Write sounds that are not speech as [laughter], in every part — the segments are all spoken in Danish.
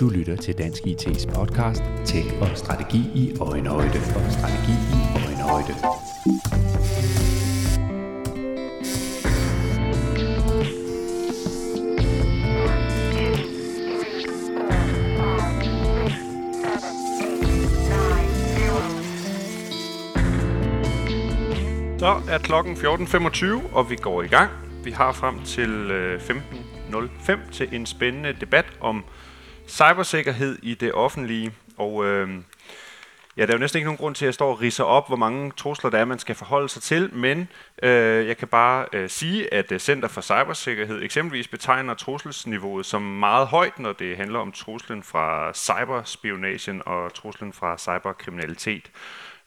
Du lytter til Dansk IT's podcast til og strategi i øjenhøjde og strategi i øjenhøjde. Så er klokken 14.25, og vi går i gang. Vi har frem til øh, 05 til en spændende debat om cybersikkerhed i det offentlige. Og øh, ja, der er jo næsten ikke nogen grund til at stå og riser op, hvor mange trusler der er, man skal forholde sig til, men øh, jeg kan bare øh, sige, at øh, Center for Cybersikkerhed eksempelvis betegner trusselsniveauet som meget højt, når det handler om truslen fra cyberspionagen og truslen fra cyberkriminalitet.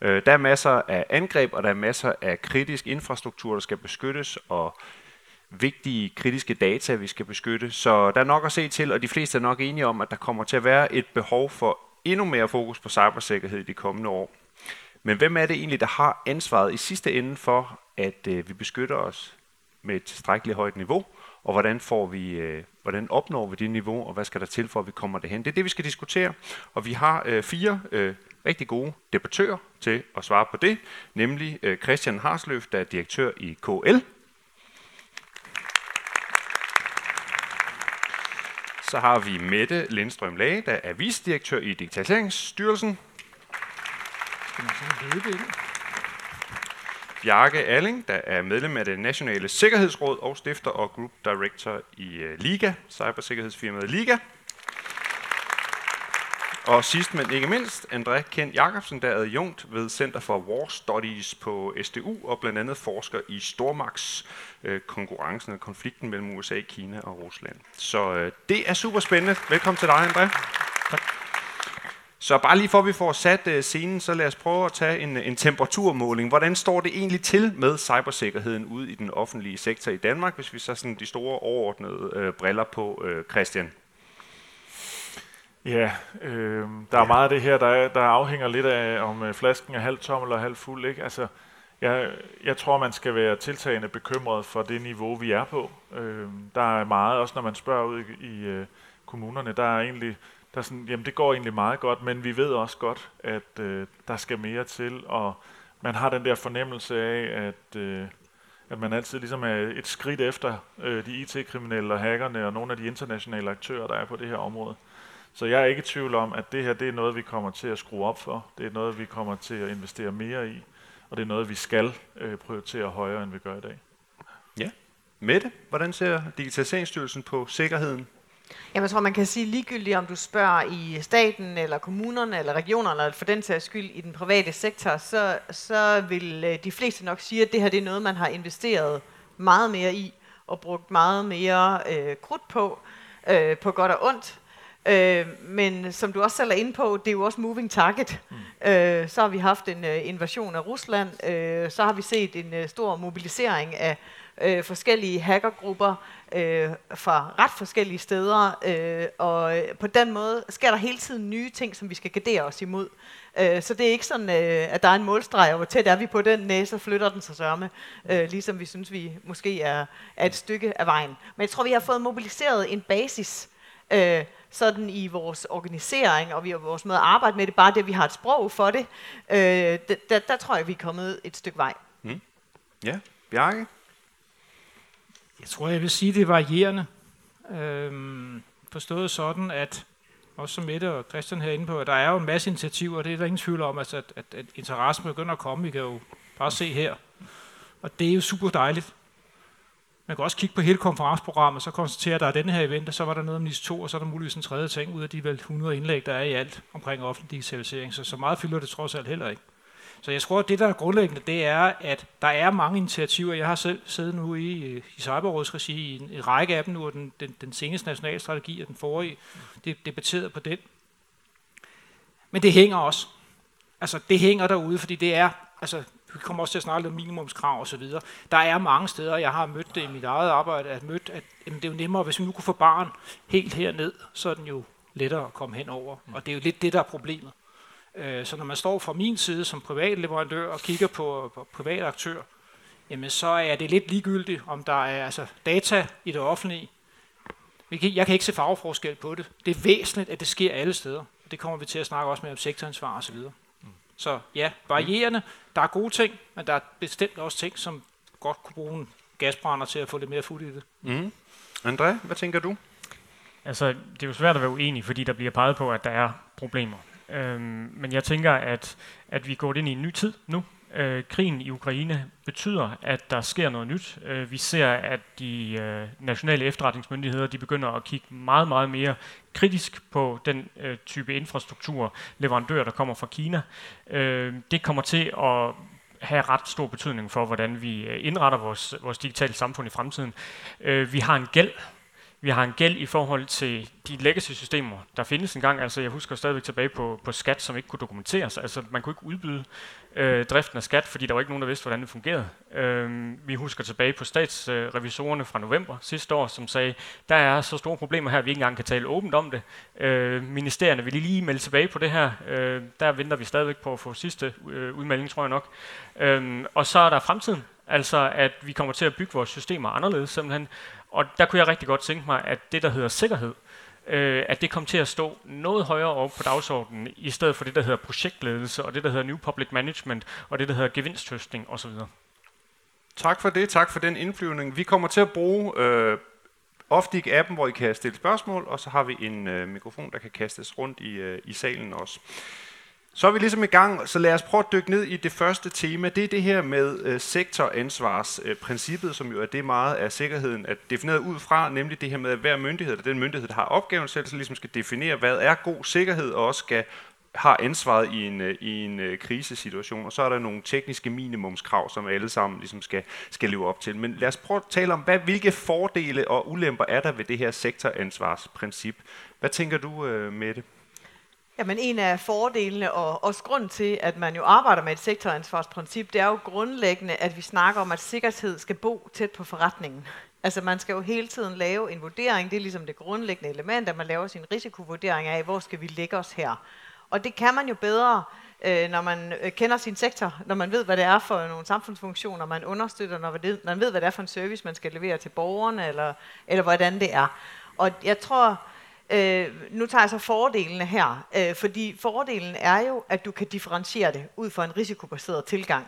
Øh, der er masser af angreb, og der er masser af kritisk infrastruktur, der skal beskyttes, og vigtige kritiske data, vi skal beskytte. Så der er nok at se til, og de fleste er nok enige om, at der kommer til at være et behov for endnu mere fokus på cybersikkerhed i de kommende år. Men hvem er det egentlig, der har ansvaret i sidste ende for, at øh, vi beskytter os med et tilstrækkeligt højt niveau, og hvordan, får vi, øh, hvordan opnår vi det niveau, og hvad skal der til for, at vi kommer derhen? Det er det, vi skal diskutere, og vi har øh, fire øh, rigtig gode debattører til at svare på det, nemlig øh, Christian Harsløf, der er direktør i KL. Så har vi Mette Lindstrøm Lage, der er vicedirektør i Digitaliseringsstyrelsen. Bjarke Alling, der er medlem af det Nationale Sikkerhedsråd og stifter og group director i uh, Liga, cybersikkerhedsfirmaet Liga. Og sidst men ikke mindst, André Kent Jacobsen, der er adjunkt ved Center for War Studies på SDU og blandt andet forsker i stormagts øh, konkurrencen og konflikten mellem USA, Kina og Rusland. Så øh, det er super spændende. Velkommen til dig, André. Tak. Så bare lige for at vi får sat øh, scenen, så lad os prøve at tage en, en temperaturmåling. Hvordan står det egentlig til med cybersikkerheden ude i den offentlige sektor i Danmark, hvis vi så sådan de store overordnede øh, briller på, øh, Christian? Ja, øh, der er meget af det her, der, der afhænger lidt af, om øh, flasken er halvt tom eller halvt fuld. Ikke? Altså, jeg, jeg tror, man skal være tiltagende bekymret for det niveau, vi er på. Øh, der er meget, også når man spørger ud i, i øh, kommunerne, der er egentlig, der er sådan, jamen det går egentlig meget godt, men vi ved også godt, at øh, der skal mere til, og man har den der fornemmelse af, at, øh, at man altid ligesom er et skridt efter øh, de IT-kriminelle og hackerne og nogle af de internationale aktører, der er på det her område. Så jeg er ikke i tvivl om, at det her det er noget, vi kommer til at skrue op for. Det er noget, vi kommer til at investere mere i. Og det er noget, vi skal øh, prioritere højere, end vi gør i dag. Ja. Mette, hvordan ser Digitaliseringsstyrelsen på sikkerheden? Jamen, jeg tror, man kan sige ligegyldigt, om du spørger i staten, eller kommunerne, eller regionerne, eller for den sags skyld i den private sektor, så, så vil øh, de fleste nok sige, at det her det er noget, man har investeret meget mere i, og brugt meget mere øh, krudt på, øh, på godt og ondt. Øh, men som du også selv er inde på, det er jo også moving target. Mm. Øh, så har vi haft en uh, invasion af Rusland, øh, så har vi set en uh, stor mobilisering af øh, forskellige hackergrupper øh, fra ret forskellige steder, øh, og øh, på den måde sker der hele tiden nye ting, som vi skal gardere os imod. Øh, så det er ikke sådan, øh, at der er en målstreg, og hvor tæt er vi på den næse, flytter den sig sørme, øh, ligesom vi synes, vi måske er, er et stykke af vejen. Men jeg tror, vi har fået mobiliseret en basis, øh, sådan i vores organisering, og vi har vores måde at arbejde med det, bare det, at vi har et sprog for det, øh, der, der, der tror jeg, vi er kommet et stykke vej. Mm. Ja, Bjarke? Jeg tror, jeg vil sige, det er varierende. Øhm, forstået sådan, at også som Mette og Christian her inde på, at der er jo en masse initiativer, og det er der ingen tvivl om, altså, at, at, at interessen begynder at komme. Vi kan jo bare se her. Og det er jo super dejligt. Man kan også kigge på hele konferenceprogrammet, så konstatere, at der er denne her event, og så var der noget om NIS 2, og så er der muligvis en tredje ting ud af de vel 100 indlæg, der er i alt omkring offentlig digitalisering. Så så meget fylder det trods alt heller ikke. Så jeg tror, at det, der er grundlæggende, det er, at der er mange initiativer. Jeg har selv siddet nu i, i Cyberrådets regi i en, en række af dem nu, og den, den, den seneste nationale strategi og den forrige, det debatteret på den. Men det hænger også. Altså, det hænger derude, fordi det er, altså, vi kommer også til at snakke om minimumskrav osv. Der er mange steder, jeg har mødt det i mit eget arbejde, at mødt, at jamen, det er jo nemmere, hvis vi nu kunne få barn helt herned, så er den jo lettere at komme hen over. Og det er jo lidt det, der er problemet. Øh, så når man står fra min side som privat leverandør og kigger på, på private aktør, jamen så er det lidt ligegyldigt, om der er altså, data i det offentlige. jeg kan ikke se farveforskel på det. Det er væsentligt, at det sker alle steder. Det kommer vi til at snakke også med om sektoransvar osv. Så ja, varierende. Der er gode ting, men der er bestemt også ting, som godt kunne bruge en gasbrænder til at få lidt mere fod i det. Mm. André, hvad tænker du? Altså, det er jo svært at være uenig, fordi der bliver peget på, at der er problemer. Øhm, men jeg tænker, at, at vi går ind i en ny tid nu. Øh, krigen i Ukraine betyder, at der sker noget nyt. Øh, vi ser, at de øh, nationale efterretningsmyndigheder de begynder at kigge meget, meget mere kritisk på den øh, type infrastruktur, leverandører, der kommer fra Kina. Øh, det kommer til at have ret stor betydning for, hvordan vi øh, indretter vores, vores digitale samfund i fremtiden. Øh, vi har en gæld vi har en gæld i forhold til de legacy-systemer, der findes engang. Altså, jeg husker stadigvæk tilbage på, på skat, som ikke kunne dokumenteres. Altså, man kunne ikke udbyde øh, driften af skat, fordi der var ikke nogen, der vidste, hvordan det fungerede. Øh, vi husker tilbage på statsrevisorerne fra november sidste år, som sagde, der er så store problemer her, at vi ikke engang kan tale åbent om det. Øh, ministerierne vil lige melde tilbage på det her. Øh, der venter vi stadigvæk på at få sidste øh, udmelding, tror jeg nok. Øh, og så er der fremtiden. Altså, at vi kommer til at bygge vores systemer anderledes simpelthen. Og der kunne jeg rigtig godt tænke mig, at det, der hedder sikkerhed, øh, at det kom til at stå noget højere op på dagsordenen, i stedet for det, der hedder projektledelse, og det, der hedder New Public Management, og det, der hedder gevinsthøstning osv. Tak for det. Tak for den indflyvning. Vi kommer til at bruge øh, Oftic-appen, hvor I kan stille spørgsmål, og så har vi en øh, mikrofon, der kan kastes rundt i, øh, i salen også. Så er vi ligesom i gang, så lad os prøve at dykke ned i det første tema. Det er det her med øh, sektoransvarsprincippet, øh, som jo er det meget af sikkerheden at defineret ud fra, nemlig det her med, at hver myndighed, eller den myndighed, der har opgaven selv, så ligesom skal definere, hvad er god sikkerhed, og også skal har ansvaret i en, øh, i en øh, krisesituation, og så er der nogle tekniske minimumskrav, som alle sammen ligesom skal, skal leve op til. Men lad os prøve at tale om, hvad, hvilke fordele og ulemper er der ved det her sektoransvarsprincip. Hvad tænker du, øh, det? Jamen en af fordelene og også grund til, at man jo arbejder med et sektoransvarsprincip, det er jo grundlæggende, at vi snakker om, at sikkerhed skal bo tæt på forretningen. Altså man skal jo hele tiden lave en vurdering, det er ligesom det grundlæggende element, at man laver sin risikovurdering af, hvor skal vi lægge os her. Og det kan man jo bedre, øh, når man øh, kender sin sektor, når man ved, hvad det er for nogle samfundsfunktioner, man understøtter, når man ved, hvad det er for en service, man skal levere til borgerne, eller, eller hvordan det er. Og jeg tror, Øh, nu tager jeg så fordelene her, øh, fordi fordelen er jo, at du kan differentiere det ud fra en risikobaseret tilgang.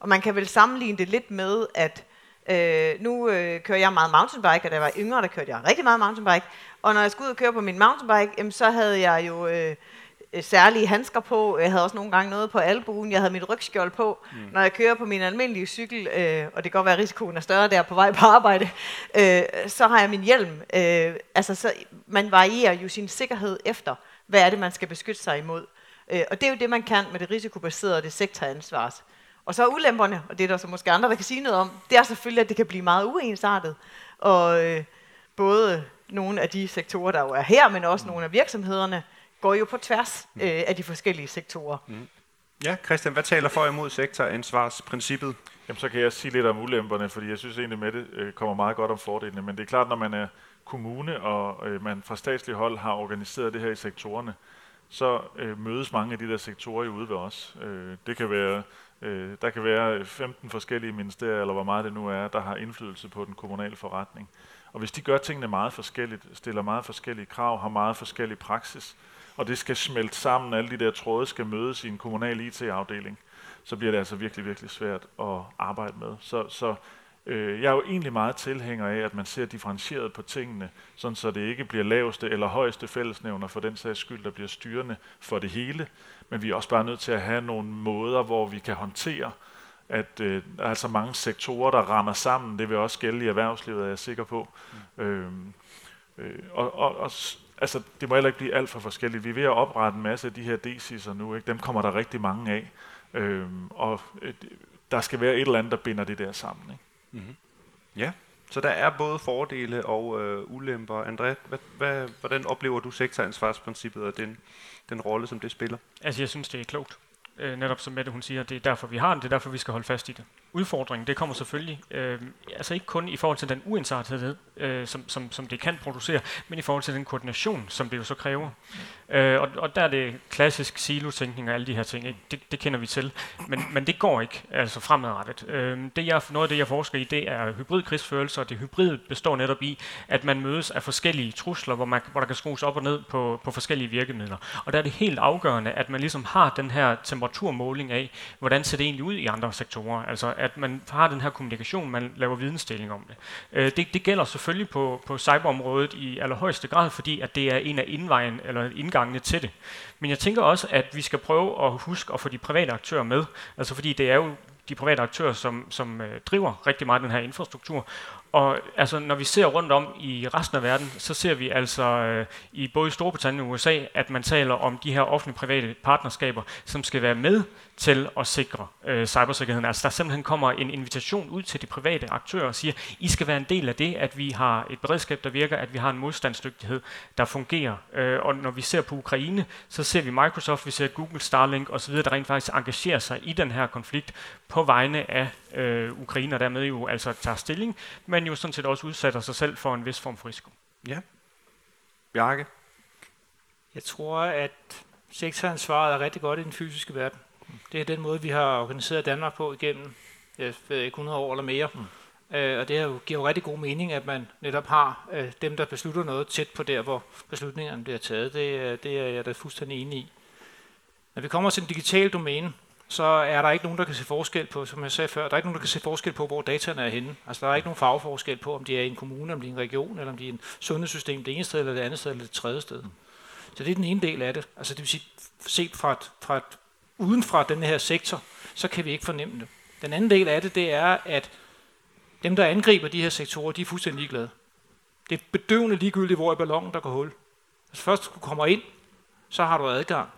Og man kan vel sammenligne det lidt med, at øh, nu øh, kører jeg meget mountainbike, og da jeg var yngre, der kørte jeg rigtig meget mountainbike. Og når jeg skulle ud og køre på min mountainbike, jamen, så havde jeg jo... Øh, Øh, særlige handsker på. Jeg havde også nogle gange noget på albuen. Jeg havde mit rygskjold på. Mm. Når jeg kører på min almindelige cykel, øh, og det kan godt være, at risikoen er større der på vej på arbejde, øh, så har jeg min hjelm. Øh, altså, så man varierer jo sin sikkerhed efter, hvad er det, man skal beskytte sig imod. Øh, og det er jo det, man kan med det risikobaserede det sektoransvars. Og så er ulemperne, og det er der så måske andre, der kan sige noget om, det er selvfølgelig, at det kan blive meget uensartet. Og øh, både nogle af de sektorer, der jo er her, men også mm. nogle af virksomhederne, går jo på tværs øh, af de forskellige sektorer. Mm. Ja, Christian, hvad taler for imod sektoransvarsprincippet? Jamen, så kan jeg sige lidt om ulemperne, fordi jeg synes egentlig med det øh, kommer meget godt om fordelene. Men det er klart, når man er kommune, og øh, man fra statslig hold har organiseret det her i sektorerne, så øh, mødes mange af de der sektorer jo ude ved os. Øh, det kan være, øh, der kan være 15 forskellige ministerier, eller hvor meget det nu er, der har indflydelse på den kommunale forretning. Og hvis de gør tingene meget forskelligt, stiller meget forskellige krav, har meget forskellig praksis, og det skal smelte sammen, alle de der tråde skal mødes i en kommunal IT-afdeling, så bliver det altså virkelig, virkelig svært at arbejde med. Så, så øh, jeg er jo egentlig meget tilhænger af, at man ser differentieret på tingene, sådan så det ikke bliver laveste eller højeste fællesnævner for den sags skyld, der bliver styrende for det hele. Men vi er også bare nødt til at have nogle måder, hvor vi kan håndtere, at øh, der er altså mange sektorer, der rammer sammen. Det vil også gælde i erhvervslivet, er jeg sikker på. Mm. Øh, øh, og, og, og altså, det må heller ikke blive alt for forskelligt. Vi er ved at oprette en masse af de her DC'er nu. Ikke? Dem kommer der rigtig mange af. Øhm, og øh, der skal være et eller andet, der binder det der sammen. Ikke? Mm-hmm. Ja, så der er både fordele og øh, ulemper. André, hvad, hvad, hvordan oplever du sektoransvarsprincippet og den, den rolle, som det spiller? Altså, jeg synes, det er klogt. Øh, netop som Mette hun siger, det er derfor, vi har den. Det er derfor, vi skal holde fast i det udfordring, det kommer selvfølgelig, øh, altså ikke kun i forhold til den uensartethed, øh, som, som, som det kan producere, men i forhold til den koordination, som det jo så kræver. Øh, og, og der er det klassisk silotænkning og alle de her ting, ikke? Det, det kender vi til, men, men det går ikke altså fremadrettet. Øh, det jeg, noget af det, jeg forsker i, det er hybridkrigsførelse, og det hybride består netop i, at man mødes af forskellige trusler, hvor, man, hvor der kan skrues op og ned på, på forskellige virkemidler. Og der er det helt afgørende, at man ligesom har den her temperaturmåling af, hvordan ser det egentlig ud i andre sektorer. Altså at man har den her kommunikation, man laver vidensdeling om det. Øh, det, det gælder selvfølgelig på, på cyberområdet i allerhøjeste grad, fordi at det er en af indvejen, eller indgangene til det. Men jeg tænker også, at vi skal prøve at huske at få de private aktører med, altså fordi det er jo de private aktører, som, som øh, driver rigtig meget den her infrastruktur. Og altså, når vi ser rundt om i resten af verden, så ser vi altså øh, i både Storbritannien og USA, at man taler om de her offentlige-private partnerskaber, som skal være med til at sikre øh, cybersikkerheden. Altså der simpelthen kommer en invitation ud til de private aktører og siger, I skal være en del af det, at vi har et beredskab, der virker, at vi har en modstandsdygtighed, der fungerer. Øh, og når vi ser på Ukraine, så ser vi Microsoft, vi ser Google, Starlink osv., der rent faktisk engagerer sig i den her konflikt på vegne af øh, Ukraine, og dermed jo altså tager stilling, men jo sådan set også udsætter sig selv for en vis form for risiko. Ja. Bjarke? Jeg tror, at sektoransvaret er rigtig godt i den fysiske verden. Det er den måde, vi har organiseret Danmark på igennem jeg ved ikke, 100 år eller mere. Mm. Øh, og det jo, giver jo rigtig god mening, at man netop har øh, dem, der beslutter noget tæt på der, hvor beslutningerne bliver taget. Det, det er jeg da fuldstændig enig i. Når vi kommer til den digitale domæne, så er der ikke nogen, der kan se forskel på, som jeg sagde før, der er ikke nogen, der kan se forskel på, hvor dataene er henne. Altså der er ikke nogen fagforskel på, om de er i en kommune, om de er i en region, eller om de er i en sundhedssystem det ene sted, eller det andet sted, eller det tredje sted. Så det er den ene del af det. Altså det vil sige, set fra et, fra et, uden fra den her sektor, så kan vi ikke fornemme det. Den anden del af det, det er, at dem, der angriber de her sektorer, de er fuldstændig ligeglade. Det er bedøvende ligegyldigt, hvor i ballonen der går hul. Altså først du kommer ind, så har du adgang.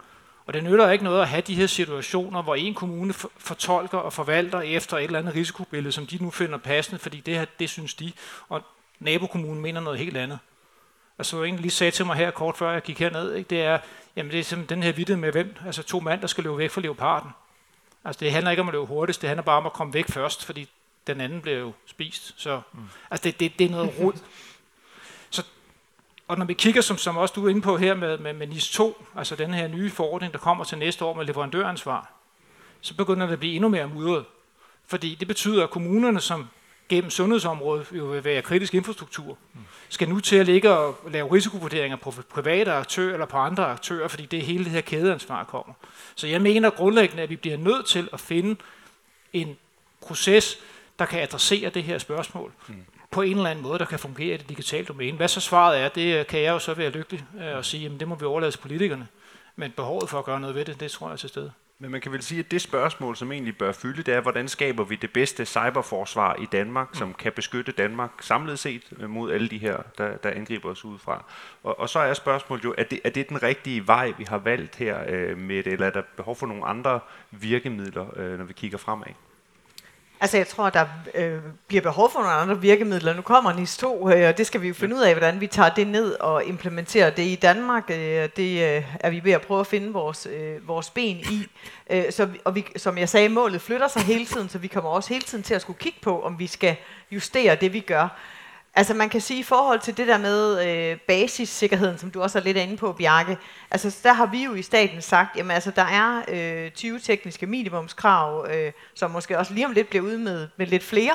Og det nytter ikke noget at have de her situationer, hvor en kommune fortolker og forvalter efter et eller andet risikobillede, som de nu finder passende, fordi det her, det synes de, og nabokommunen mener noget helt andet. Altså, du egentlig lige sagde til mig her kort før jeg gik herned, ikke, det er, jamen det er simpelthen den her vidde med hvem, altså to mand, der skal løbe væk fra leoparden. Altså det handler ikke om at løbe hurtigst, det handler bare om at komme væk først, fordi den anden bliver jo spist. Så, mm. altså det, det, det er noget rod. Så, og når vi kigger, som, som også du er inde på her med, med, med NIS 2, altså den her nye forordning, der kommer til næste år med leverandøransvar, så begynder det at blive endnu mere mudret. Fordi det betyder, at kommunerne, som gennem sundhedsområdet jo vil være kritisk infrastruktur, skal nu til at ligge og lave risikovurderinger på private aktører eller på andre aktører, fordi det er hele det her kædeansvar kommer. Så jeg mener grundlæggende, at vi bliver nødt til at finde en proces, der kan adressere det her spørgsmål mm. på en eller anden måde, der kan fungere i det digitale domæne. Hvad så svaret er, det øh, kan jeg jo så være lykkelig øh, at sige, at det må vi overlade til politikerne. Men behovet for at gøre noget ved det, det tror jeg er til stede. Men man kan vel sige, at det spørgsmål, som egentlig bør fylde, det er, hvordan skaber vi det bedste cyberforsvar i Danmark, mm. som kan beskytte Danmark samlet set øh, mod alle de her, der, der angriber os udefra. Og, og så er spørgsmålet jo, er det, er det den rigtige vej, vi har valgt her øh, med det, eller er der behov for nogle andre virkemidler, øh, når vi kigger fremad? Altså jeg tror, der øh, bliver behov for nogle andre virkemidler. Nu kommer NIS 2, øh, og det skal vi jo finde ud af, hvordan vi tager det ned og implementerer det i Danmark. Øh, det øh, er vi ved at prøve at finde vores, øh, vores ben i. Øh, så, og vi, som jeg sagde, målet flytter sig hele tiden, så vi kommer også hele tiden til at skulle kigge på, om vi skal justere det, vi gør. Altså man kan sige i forhold til det der med øh, basissikkerheden, som du også er lidt inde på, Bjarke, altså der har vi jo i staten sagt, jamen altså der er øh, 20 tekniske minimumskrav, øh, som måske også lige om lidt bliver udmødet med, med lidt flere,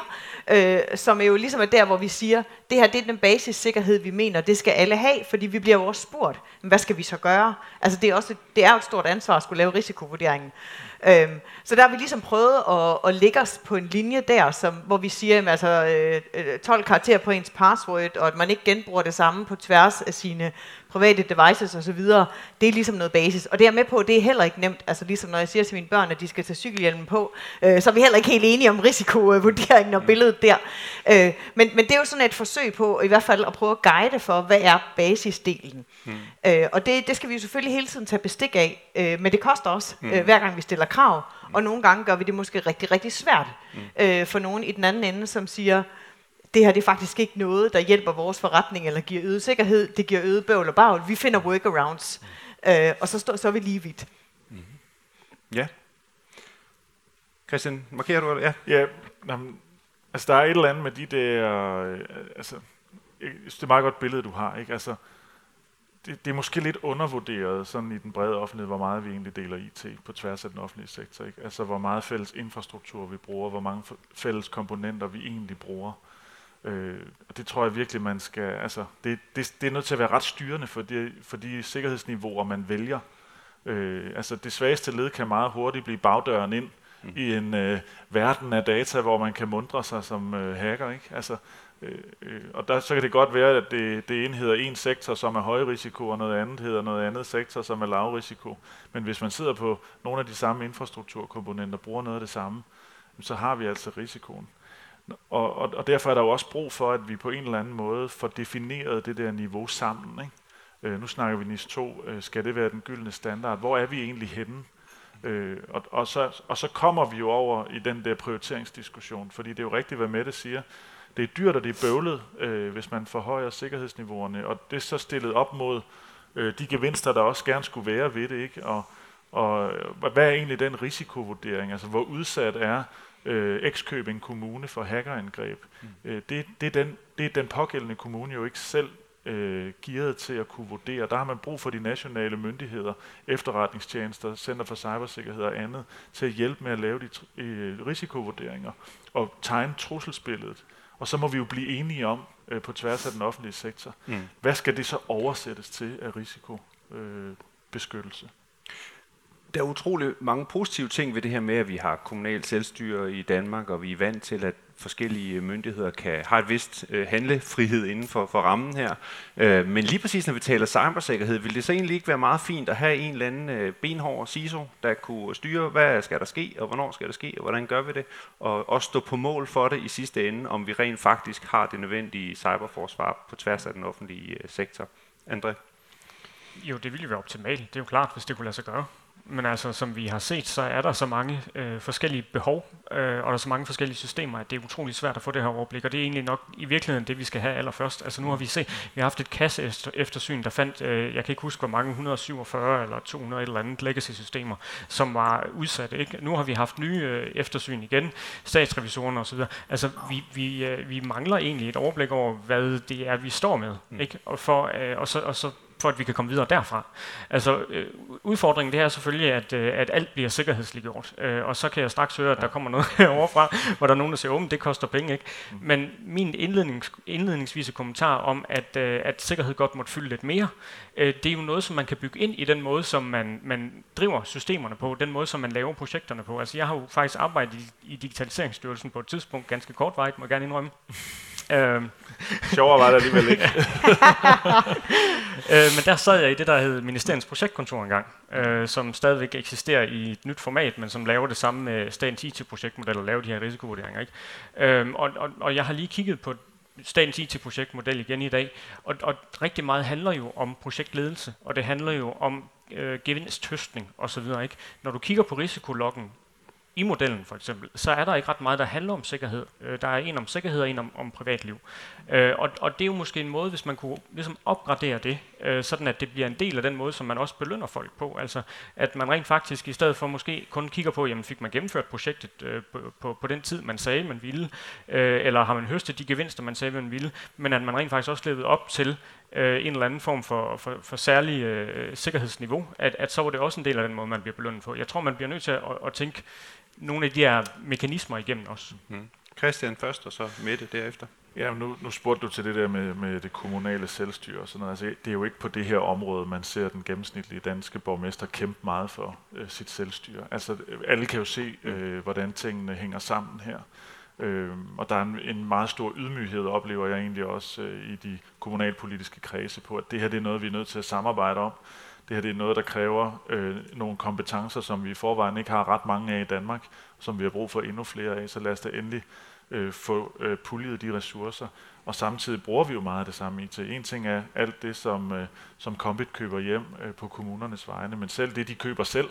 øh, som er jo ligesom er der, hvor vi siger, det her det er den basissikkerhed, vi mener, det skal alle have, fordi vi bliver jo også spurgt, men hvad skal vi så gøre? Altså det er, også, det er jo et stort ansvar at skulle lave risikovurderingen. Øhm, så der har vi ligesom prøvet at, at lægge os på en linje der, som, hvor vi siger, at altså, øh, øh 12 karakterer på ens password, og at man ikke genbruger det samme på tværs af sine private devices osv., det er ligesom noget basis. Og det er med på, det er heller ikke nemt. Altså ligesom når jeg siger til mine børn, at de skal tage cykelhjelmen på, øh, så er vi heller ikke helt enige om risikovurderingen og billedet der. Øh, men, men det er jo sådan et forsøg på i hvert fald at prøve at guide for, hvad er basisdelen. Mm. Øh, og det, det skal vi jo selvfølgelig hele tiden tage bestik af, øh, men det koster også, mm. øh, hver gang vi stiller krav. Og nogle gange gør vi det måske rigtig, rigtig svært mm. øh, for nogen i den anden ende, som siger, det her det er faktisk ikke noget, der hjælper vores forretning eller giver øget sikkerhed. Det giver øget bøvl og bagl. Vi finder workarounds, øh, og så, står, så er vi lige vidt. Mm-hmm. Ja. Christian, markerer du? Ja. Ja, jamen, altså der er et eller andet med de der, øh, altså, jeg synes, det er et meget godt billede, du har, ikke? Altså, det, det er måske lidt undervurderet sådan i den brede offentlighed, hvor meget vi egentlig deler IT på tværs af den offentlige sektor, ikke? Altså, hvor meget fælles infrastruktur vi bruger, hvor mange fælles komponenter vi egentlig bruger. Øh, og det tror jeg virkelig, man skal, altså, det, det, det er nødt til at være ret styrende for de, for de sikkerhedsniveauer, man vælger. Øh, altså, det svageste led kan meget hurtigt blive bagdøren ind, mm. i en øh, verden af data, hvor man kan mundre sig som øh, hacker. Ikke? Altså, øh, øh, og der, så kan det godt være, at det, det ene hedder en sektor, som er høj risiko, og noget andet hedder noget andet sektor, som er lav risiko. Men hvis man sidder på nogle af de samme infrastrukturkomponenter, bruger noget af det samme, så har vi altså risikoen. Og, og, og derfor er der jo også brug for, at vi på en eller anden måde får defineret det der niveau sammen. Ikke? Øh, nu snakker vi NIS 2. Øh, skal det være den gyldne standard? Hvor er vi egentlig henne? Øh, og, og, så, og så kommer vi jo over i den der prioriteringsdiskussion, fordi det er jo rigtigt, hvad Mette siger. Det er dyrt, og det er bøvlet, øh, hvis man forhøjer sikkerhedsniveauerne, og det er så stillet op mod øh, de gevinster, der også gerne skulle være ved det. Ikke? Og, og hvad er egentlig den risikovurdering? Altså, hvor udsat er øh, Ekskøbing Kommune for hackerangreb? Mm. Øh, det, det, er den, det er den pågældende kommune jo ikke selv øh, gearet til at kunne vurdere. Der har man brug for de nationale myndigheder, efterretningstjenester, Center for Cybersikkerhed og andet, til at hjælpe med at lave de øh, risikovurderinger og tegne trusselsbilledet. Og så må vi jo blive enige om, øh, på tværs af den offentlige sektor, mm. hvad skal det så oversættes til af risikobeskyttelse? Øh, beskyttelse? Der er utrolig mange positive ting ved det her med, at vi har kommunalt selvstyre i Danmark, og vi er vant til, at forskellige myndigheder kan har et vist øh, handlefrihed inden for, for rammen her. Øh, men lige præcis når vi taler cybersikkerhed, vil det så egentlig ikke være meget fint at have en eller anden øh, benhård CISO, der kunne styre, hvad skal der ske, og hvornår skal der ske, og hvordan gør vi det, og også stå på mål for det i sidste ende, om vi rent faktisk har det nødvendige cyberforsvar på tværs af den offentlige øh, sektor. André? Jo, det ville jo være optimalt. Det er jo klart, hvis det kunne lade sig gøre men altså, som vi har set, så er der så mange øh, forskellige behov, øh, og der er så mange forskellige systemer, at det er utrolig svært at få det her overblik, og det er egentlig nok i virkeligheden det, vi skal have allerførst. Altså nu har vi set, vi har haft et kasse eftersyn, der fandt, øh, jeg kan ikke huske, hvor mange, 147 eller 200 eller andet legacy-systemer, som var udsatte. Ikke? Nu har vi haft nye øh, eftersyn igen, statsrevisorerne osv. Altså, vi, vi, øh, vi mangler egentlig et overblik over, hvad det er, vi står med, mm. ikke? Og, for, øh, og, så, og så for at vi kan komme videre derfra. Altså, øh, udfordringen det er selvfølgelig, at, øh, at alt bliver sikkerhedsliggjort, øh, og så kan jeg straks høre, at der kommer noget [laughs] heroverfra, hvor der er nogen, der siger, at det koster penge, ikke? Mm. Men min indlednings, indledningsvise kommentar om, at, øh, at sikkerhed godt måtte fylde lidt mere, øh, det er jo noget, som man kan bygge ind i den måde, som man, man driver systemerne på, den måde, som man laver projekterne på. Altså, jeg har jo faktisk arbejdet i, i Digitaliseringsstyrelsen på et tidspunkt, ganske kortvarigt, må jeg gerne indrømme, [laughs] Øhm. Sjovere var det alligevel ikke. [laughs] øh, men der sad jeg i det, der hed Ministeriets Projektkontor engang, øh, som stadigvæk eksisterer i et nyt format, men som laver det samme med statens IT-projektmodel og laver de her risikovurderinger. Ikke? Øh, og, og, og jeg har lige kigget på statens IT-projektmodel igen i dag, og, og rigtig meget handler jo om projektledelse, og det handler jo om øh, gevinsthøstning osv. Ikke? Når du kigger på risikologgen, i modellen for eksempel, så er der ikke ret meget, der handler om sikkerhed. Øh, der er en om sikkerhed og en om, om privatliv. Øh, og, og det er jo måske en måde, hvis man kunne ligesom opgradere det, øh, sådan at det bliver en del af den måde, som man også belønner folk på. Altså at man rent faktisk i stedet for måske kun kigger på, jamen fik man gennemført projektet øh, på, på, på den tid, man sagde, man ville, øh, eller har man høstet de gevinster, man sagde, man ville, men at man rent faktisk også levede op til øh, en eller anden form for, for, for særlig øh, sikkerhedsniveau, at, at så var det også en del af den måde, man bliver belønnet på. Jeg tror, man bliver nødt til at, at, at tænke nogle af de her mekanismer igennem også. Mm. Christian først, og så Mette derefter. Ja, nu, nu spurgte du til det der med, med det kommunale selvstyre og sådan noget. Altså, det er jo ikke på det her område, man ser den gennemsnitlige danske borgmester kæmpe meget for øh, sit selvstyre. Altså, alle kan jo se, øh, hvordan tingene hænger sammen her. Øh, og der er en, en meget stor ydmyghed, oplever jeg egentlig også øh, i de kommunalpolitiske kredse på, at det her det er noget, vi er nødt til at samarbejde om. Det her det er noget, der kræver øh, nogle kompetencer, som vi i forvejen ikke har ret mange af i Danmark, som vi har brug for endnu flere af. Så lad os da endelig øh, få øh, puljet de ressourcer. Og samtidig bruger vi jo meget af det samme IT. En ting er alt det, som, øh, som Combit køber hjem øh, på kommunernes vegne, men selv det, de køber selv,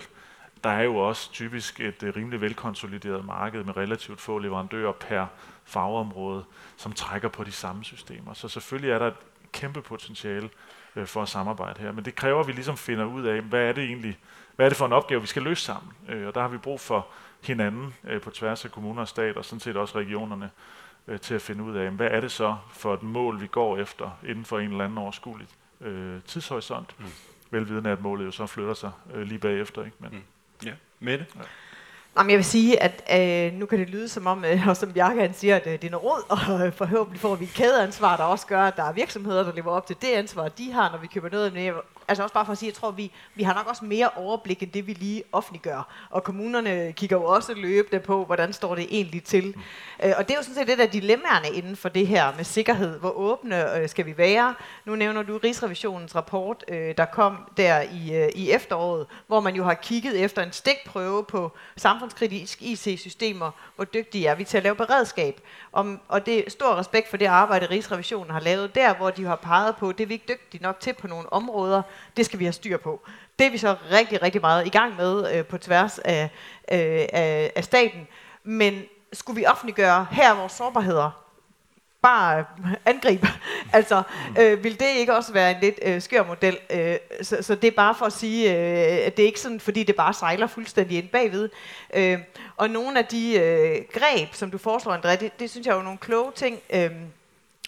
der er jo også typisk et øh, rimelig velkonsolideret marked med relativt få leverandører per fagområde, som trækker på de samme systemer. Så selvfølgelig er der et kæmpe potentiale øh, for at samarbejde her. Men det kræver, at vi ligesom finder ud af, hvad er det egentlig, hvad er det for en opgave, vi skal løse sammen? Øh, og der har vi brug for hinanden øh, på tværs af kommuner og stat, og sådan set også regionerne, øh, til at finde ud af, hvad er det så for et mål, vi går efter inden for en eller anden overskuelig øh, tidshorisont. Mm. Velvidende at målet jo så flytter sig øh, lige bagefter. Ikke? Men, mm. Ja, Mette? Ja. Jamen, jeg vil sige, at øh, nu kan det lyde som om, øh, og [laughs] som Bjarke han siger, at øh, det er noget råd, og øh, forhåbentlig får vi et kædeansvar, der også gør, at der er virksomheder, der lever op til det ansvar, de har, når vi køber noget. Men jeg altså også bare for at sige, jeg tror, vi, vi har nok også mere overblik, end det vi lige offentliggør. Og kommunerne kigger jo også løbende på, hvordan står det egentlig til. Mm. Øh, og det er jo sådan set det der dilemmaerne inden for det her med sikkerhed. Hvor åbne øh, skal vi være? Nu nævner du Rigsrevisionens rapport, øh, der kom der i, øh, i efteråret, hvor man jo har kigget efter en stikprøve på samfundskritiske IT-systemer, hvor dygtige er vi til at lave beredskab. Om, og det er stor respekt for det arbejde, Rigsrevisionen har lavet der, hvor de har peget på, det er vi ikke dygtige nok til på nogle områder, det skal vi have styr på. Det er vi så rigtig, rigtig meget i gang med øh, på tværs af, øh, af, af staten. Men skulle vi offentliggøre her vores sårbarheder, bare øh, angribe. [laughs] altså, øh, vil det ikke også være en lidt øh, skør model? Øh, så, så det er bare for at sige, øh, at det er ikke sådan, fordi det bare sejler fuldstændig ind bagved. Øh, og nogle af de øh, greb, som du foreslår, André, det, det synes jeg er jo nogle kloge ting. Øh,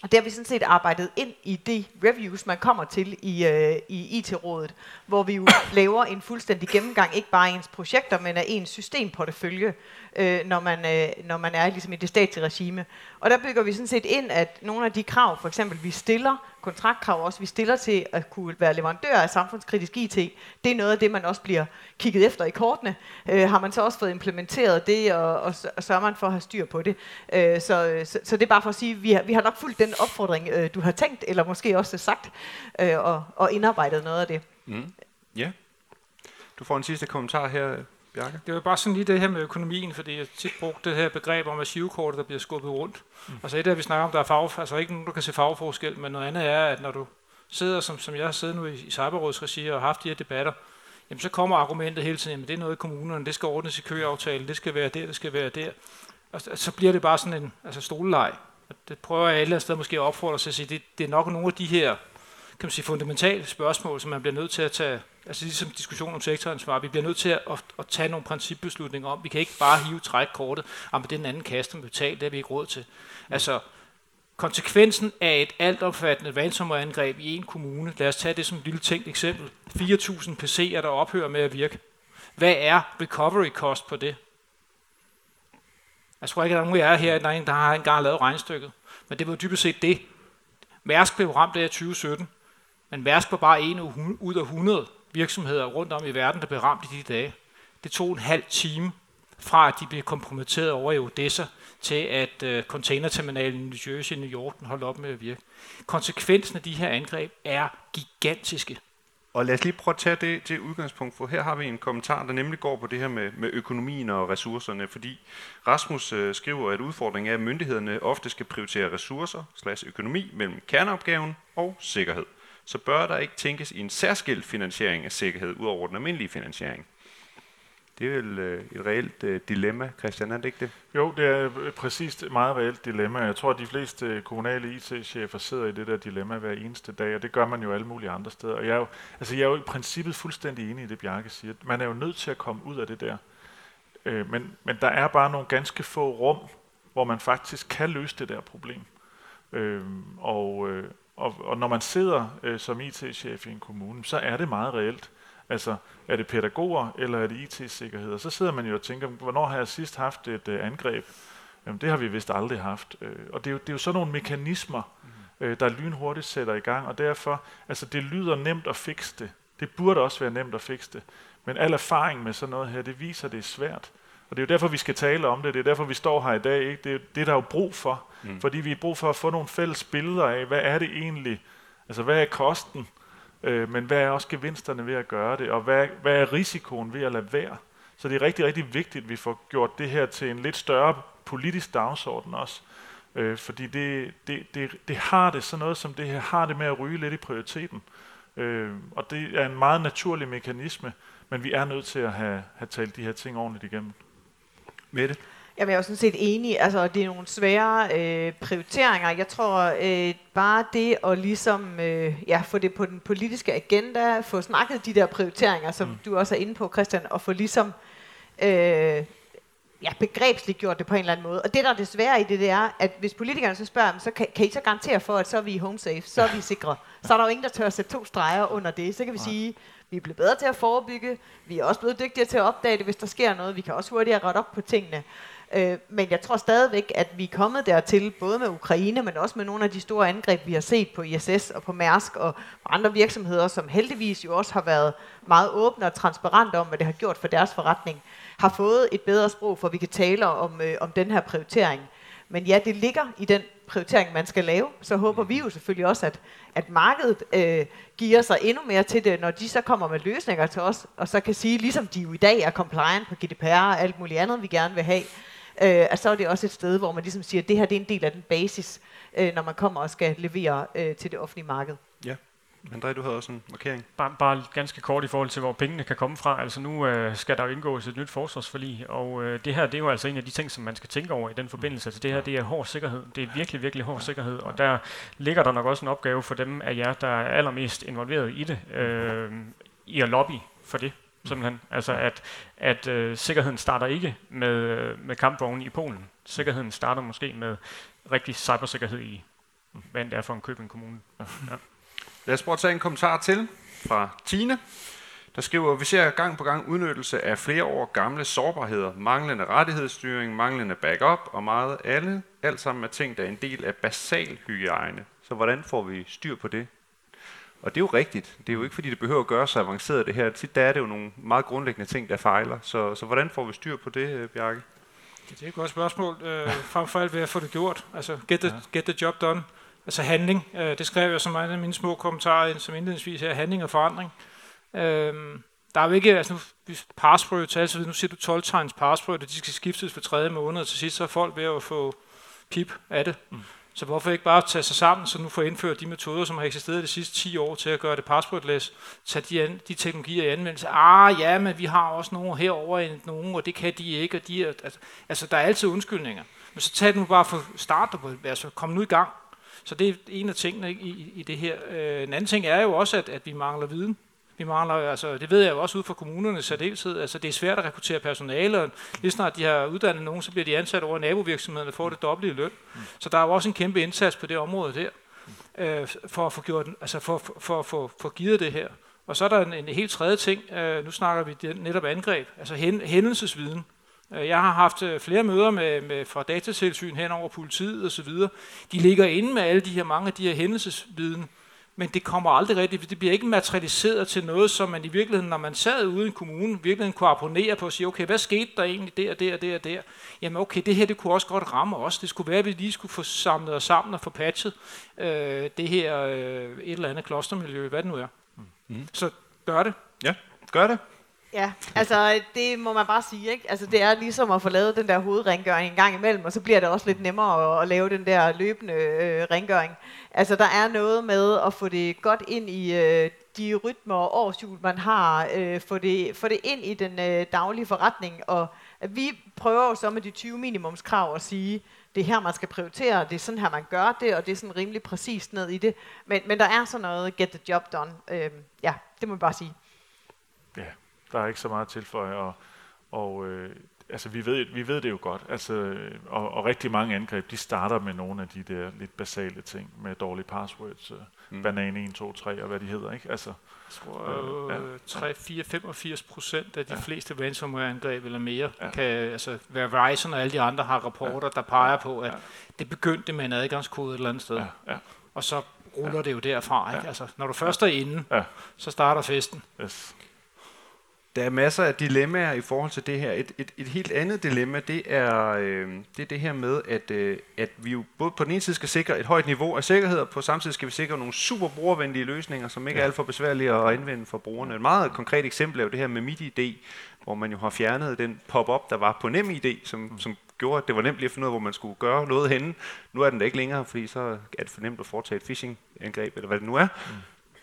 det har vi sådan set arbejdet ind i de reviews, man kommer til i, øh, i IT-rådet, hvor vi jo [coughs] laver en fuldstændig gennemgang, ikke bare af ens projekter, men af ens systemportefølje, øh, når, man, øh, når man er ligesom i det statslige regime. Og der bygger vi sådan set ind, at nogle af de krav, for eksempel vi stiller, kontraktkrav også, vi stiller til at kunne være leverandør af samfundskritisk IT, det er noget af det, man også bliver kigget efter i kortene. Øh, har man så også fået implementeret det, og, og, og sørger man for at have styr på det. Øh, så, så, så det er bare for at sige, at vi har, vi har nok fulgt den opfordring, øh, du har tænkt, eller måske også sagt, øh, og, og indarbejdet noget af det. Mm. Ja. Du får en sidste kommentar her, Bjarke? Det var bare sådan lige det her med økonomien, fordi jeg tit brugte det her begreb om, at der bliver skubbet rundt. Mm. Altså et af vi snakker om, der er fag, altså ikke nogen, der kan se fagforskel, men noget andet er, at når du sidder, som, som jeg har siddet nu i, i Cyberrådsregi og har haft de her debatter, jamen så kommer argumentet hele tiden, at det er noget i kommunerne, det skal ordnes i køaftale, det skal være der, det skal være der. Og så bliver det bare sådan en altså stoleleg. Det prøver jeg et eller andet sted måske at opfordre sig at sige, det, det er nok nogle af de her kan man sige, fundamentale spørgsmål, som man bliver nødt til at tage, altså ligesom diskussion om sektoransvar, vi bliver nødt til at, at, at tage nogle principbeslutninger om, vi kan ikke bare hive trækkortet, om det er den anden kasse, der betaler, det har vi ikke råd til. Mm. Altså, konsekvensen af et altomfattende ransomware-angreb i en kommune, lad os tage det som et lille tænkt eksempel, 4.000 PC'er, der ophører med at virke. Hvad er recovery cost på det? Jeg tror ikke, at der er nogen af jer her, der, der har engang lavet regnstykket. Men det var dybest set det. Mærsk blev ramt af 2017. Men Mærsk var bare en ud af 100 virksomheder rundt om i verden, der blev ramt i de dage. Det tog en halv time fra, at de blev kompromitteret over i Odessa, til at øh, containerterminalen i New Jersey og New York holdt op med at virke. Konsekvensen af de her angreb er gigantiske. Og lad os lige prøve at tage det til udgangspunkt, for her har vi en kommentar, der nemlig går på det her med, med økonomien og ressourcerne, fordi Rasmus øh, skriver, at udfordringen er, at myndighederne ofte skal prioritere ressourcer slash økonomi mellem kerneopgaven og sikkerhed så bør der ikke tænkes i en særskilt finansiering af sikkerhed, ud over den almindelige finansiering. Det er vel øh, et reelt øh, dilemma, Christian, er det ikke det? Jo, det er øh, præcis et meget reelt dilemma. Jeg tror, at de fleste øh, kommunale IT-chefer sidder i det der dilemma hver eneste dag, og det gør man jo alle mulige andre steder. Og jeg er jo, altså jeg er jo i princippet fuldstændig enig i det, Bjarke siger. Man er jo nødt til at komme ud af det der. Øh, men, men der er bare nogle ganske få rum, hvor man faktisk kan løse det der problem. Øh, og, øh, og, og når man sidder øh, som IT-chef i en kommune, så er det meget reelt. Altså, er det pædagoger, eller er det IT-sikkerhed? Og så sidder man jo og tænker, hvornår har jeg sidst haft et øh, angreb? Jamen, det har vi vist aldrig haft. Øh, og det er, jo, det er jo sådan nogle mekanismer, øh, der lynhurtigt sætter i gang, og derfor, altså det lyder nemt at fikse det. Det burde også være nemt at fikse det. Men al erfaring med sådan noget her, det viser, at det er svært. Og det er jo derfor, vi skal tale om det. Det er derfor, vi står her i dag. Ikke? Det, er, det er der jo brug for. Mm. Fordi vi har brug for at få nogle fælles billeder af, hvad er det egentlig? Altså, hvad er kosten? Øh, men hvad er også gevinsterne ved at gøre det? Og hvad, hvad er risikoen ved at lade være? Så det er rigtig, rigtig vigtigt, at vi får gjort det her til en lidt større politisk dagsorden også. Øh, fordi det, det, det, det har det, sådan noget som det her, har det med at ryge lidt i prioriteten. Øh, og det er en meget naturlig mekanisme, men vi er nødt til at have, have talt de her ting ordentligt igennem. Mette? Jamen, jeg er jo sådan set enig. Altså, det er nogle svære øh, prioriteringer. Jeg tror øh, bare det at ligesom øh, ja, få det på den politiske agenda, få snakket de der prioriteringer, som mm. du også er inde på, Christian, og få ligesom øh, ja, begrebsligt gjort det på en eller anden måde. Og det, der er desværre i det, det er, at hvis politikerne så spørger så kan, kan I så garantere for, at så er vi home safe, så er vi sikre. Så er der jo ingen, der tør at sætte to streger under det. Så kan vi sige, vi er blevet bedre til at forebygge, vi er også blevet dygtigere til at opdage det, hvis der sker noget, vi kan også hurtigere rette op på tingene. Øh, men jeg tror stadigvæk, at vi er kommet dertil, både med Ukraine, men også med nogle af de store angreb, vi har set på ISS og på Mærsk og på andre virksomheder, som heldigvis jo også har været meget åbne og transparente om, hvad det har gjort for deres forretning, har fået et bedre sprog, for vi kan tale om, øh, om den her prioritering. Men ja, det ligger i den prioritering, man skal lave. Så håber vi jo selvfølgelig også, at, at markedet øh, giver sig endnu mere til det, når de så kommer med løsninger til os, og så kan sige, ligesom de jo i dag er compliant på GDPR og alt muligt andet, vi gerne vil have, øh, at så er det også et sted, hvor man ligesom siger, at det her det er en del af den basis, øh, når man kommer og skal levere øh, til det offentlige marked. André, du havde også en markering. Bare, bare ganske kort i forhold til, hvor pengene kan komme fra. Altså nu øh, skal der jo indgås et nyt forsvarsforlig, og øh, det her det er jo altså en af de ting, som man skal tænke over i den forbindelse. Altså det her det er hård sikkerhed. Det er virkelig, virkelig hård sikkerhed, og der ligger der nok også en opgave for dem af jer, der er allermest involveret i det, øh, i at lobby for det simpelthen. Altså at, at øh, sikkerheden starter ikke med, med kampvogne i Polen. Sikkerheden starter måske med rigtig cybersikkerhed i, hvad det er for en Køben Kommune. Ja. Lad os prøve at tage en kommentar til fra Tine, der skriver, vi ser gang på gang udnyttelse af flere år gamle sårbarheder, manglende rettighedsstyring, manglende backup og meget alle, alt sammen er ting, der er en del af basal hygiejne. Så hvordan får vi styr på det? Og det er jo rigtigt. Det er jo ikke, fordi det behøver at gøre så avanceret det her. Tit der er det jo nogle meget grundlæggende ting, der fejler. Så, så hvordan får vi styr på det, øh, Bjarke? Det er et godt spørgsmål. Øh, frem for alt ved at få det gjort. Altså, get the, get the job done. Altså handling. Øh, det skrev jeg som en af mine små kommentarer, som indledningsvis her. Handling og forandring. Øh, der er jo ikke, altså nu, parsprøve til altså, nu siger du 12 tegns parsprøve, de skal skiftes for tredje måned, og til sidst så er folk ved at få pip af det. Mm. Så hvorfor ikke bare tage sig sammen, så nu får indført de metoder, som har eksisteret de sidste 10 år til at gøre det passwordless, tage de, an, de teknologier i anvendelse. Ah ja, men vi har også nogle herover end nogen, og det kan de ikke, og de er, altså, altså, der er altid undskyldninger. Men så tag det nu bare for start, altså kom nu i gang. Så det er en af tingene i, i det her. Øh, en anden ting er jo også, at, at vi mangler viden. Vi mangler, altså, det ved jeg jo også ud fra kommunerne særdeleshed. Altså, det er svært at rekruttere personale, og lige snart de har uddannet nogen, så bliver de ansat over nabovirksomhederne og får det dobbelte løn. Mm. Så der er jo også en kæmpe indsats på det område der, øh, for at få gjort, altså for, for, for, for, for givet det her. Og så er der en, en helt tredje ting. Øh, nu snakker vi netop angreb, altså hændelsesviden. Øh, jeg har haft øh, flere møder med, med fra datatilsyn hen over politiet osv. De ligger inde med alle de her mange af de her hændelsesviden, men det kommer aldrig rigtigt, det bliver ikke materialiseret til noget, som man i virkeligheden, når man sad ude i en kommune, virkelig kunne abonnere på og sige, okay, hvad skete der egentlig der, der, der, der? Jamen okay, det her, det kunne også godt ramme os. Det skulle være, at vi lige skulle få samlet os sammen og få patchet øh, det her øh, et eller andet klostermiljø, hvad det nu er. Mm. Så gør det. Ja, gør det. Ja, altså det må man bare sige, ikke? Altså det er ligesom at få lavet den der hovedrengøring en gang imellem, og så bliver det også lidt nemmere at, at lave den der løbende øh, rengøring. Altså der er noget med at få det godt ind i øh, de rytmer og årshjul, man har, øh, få, det, få det ind i den øh, daglige forretning, og at vi prøver jo så med de 20 minimumskrav at sige, det er her, man skal prioritere, det er sådan her, man gør det, og det er sådan rimelig præcist ned i det. Men, men der er sådan noget, get the job done. Øh, ja, det må man bare sige. Ja, der er ikke så meget til og, og øh, altså vi ved, vi ved det jo godt, altså, og, og rigtig mange angreb, de starter med nogle af de der lidt basale ting, med dårlige passwords, øh, mm. banan 1, 2, 3 og hvad de hedder, ikke? Altså, jeg tror, øh, ja. 3, 4, 85 procent af de ja. fleste ransomware-angreb eller mere, ja. kan, altså Verizon og alle de andre har rapporter, ja. der peger på, at ja. det begyndte med en adgangskode et eller andet sted. Ja. Ja. Og så ruller ja. det jo derfra. Ikke? Ja. Altså, når du først er inde, ja. så starter festen. Yes. Der er masser af dilemmaer i forhold til det her. Et, et, et helt andet dilemma, det er, øh, det er det her med, at, øh, at vi jo både på den ene side skal sikre et højt niveau af sikkerhed, og på samme tid skal vi sikre nogle super brugervenlige løsninger, som ikke ja. er alt for besværlige at anvende for brugerne. Et meget konkret eksempel er jo det her med MitID, hvor man jo har fjernet den pop-up, der var på NemID, som, mm. som gjorde, at det var nemt lige at finde ud af, hvor man skulle gøre noget henne. Nu er den der ikke længere, fordi så er det for nemt at foretage et phishing-angreb, eller hvad det nu er. Mm.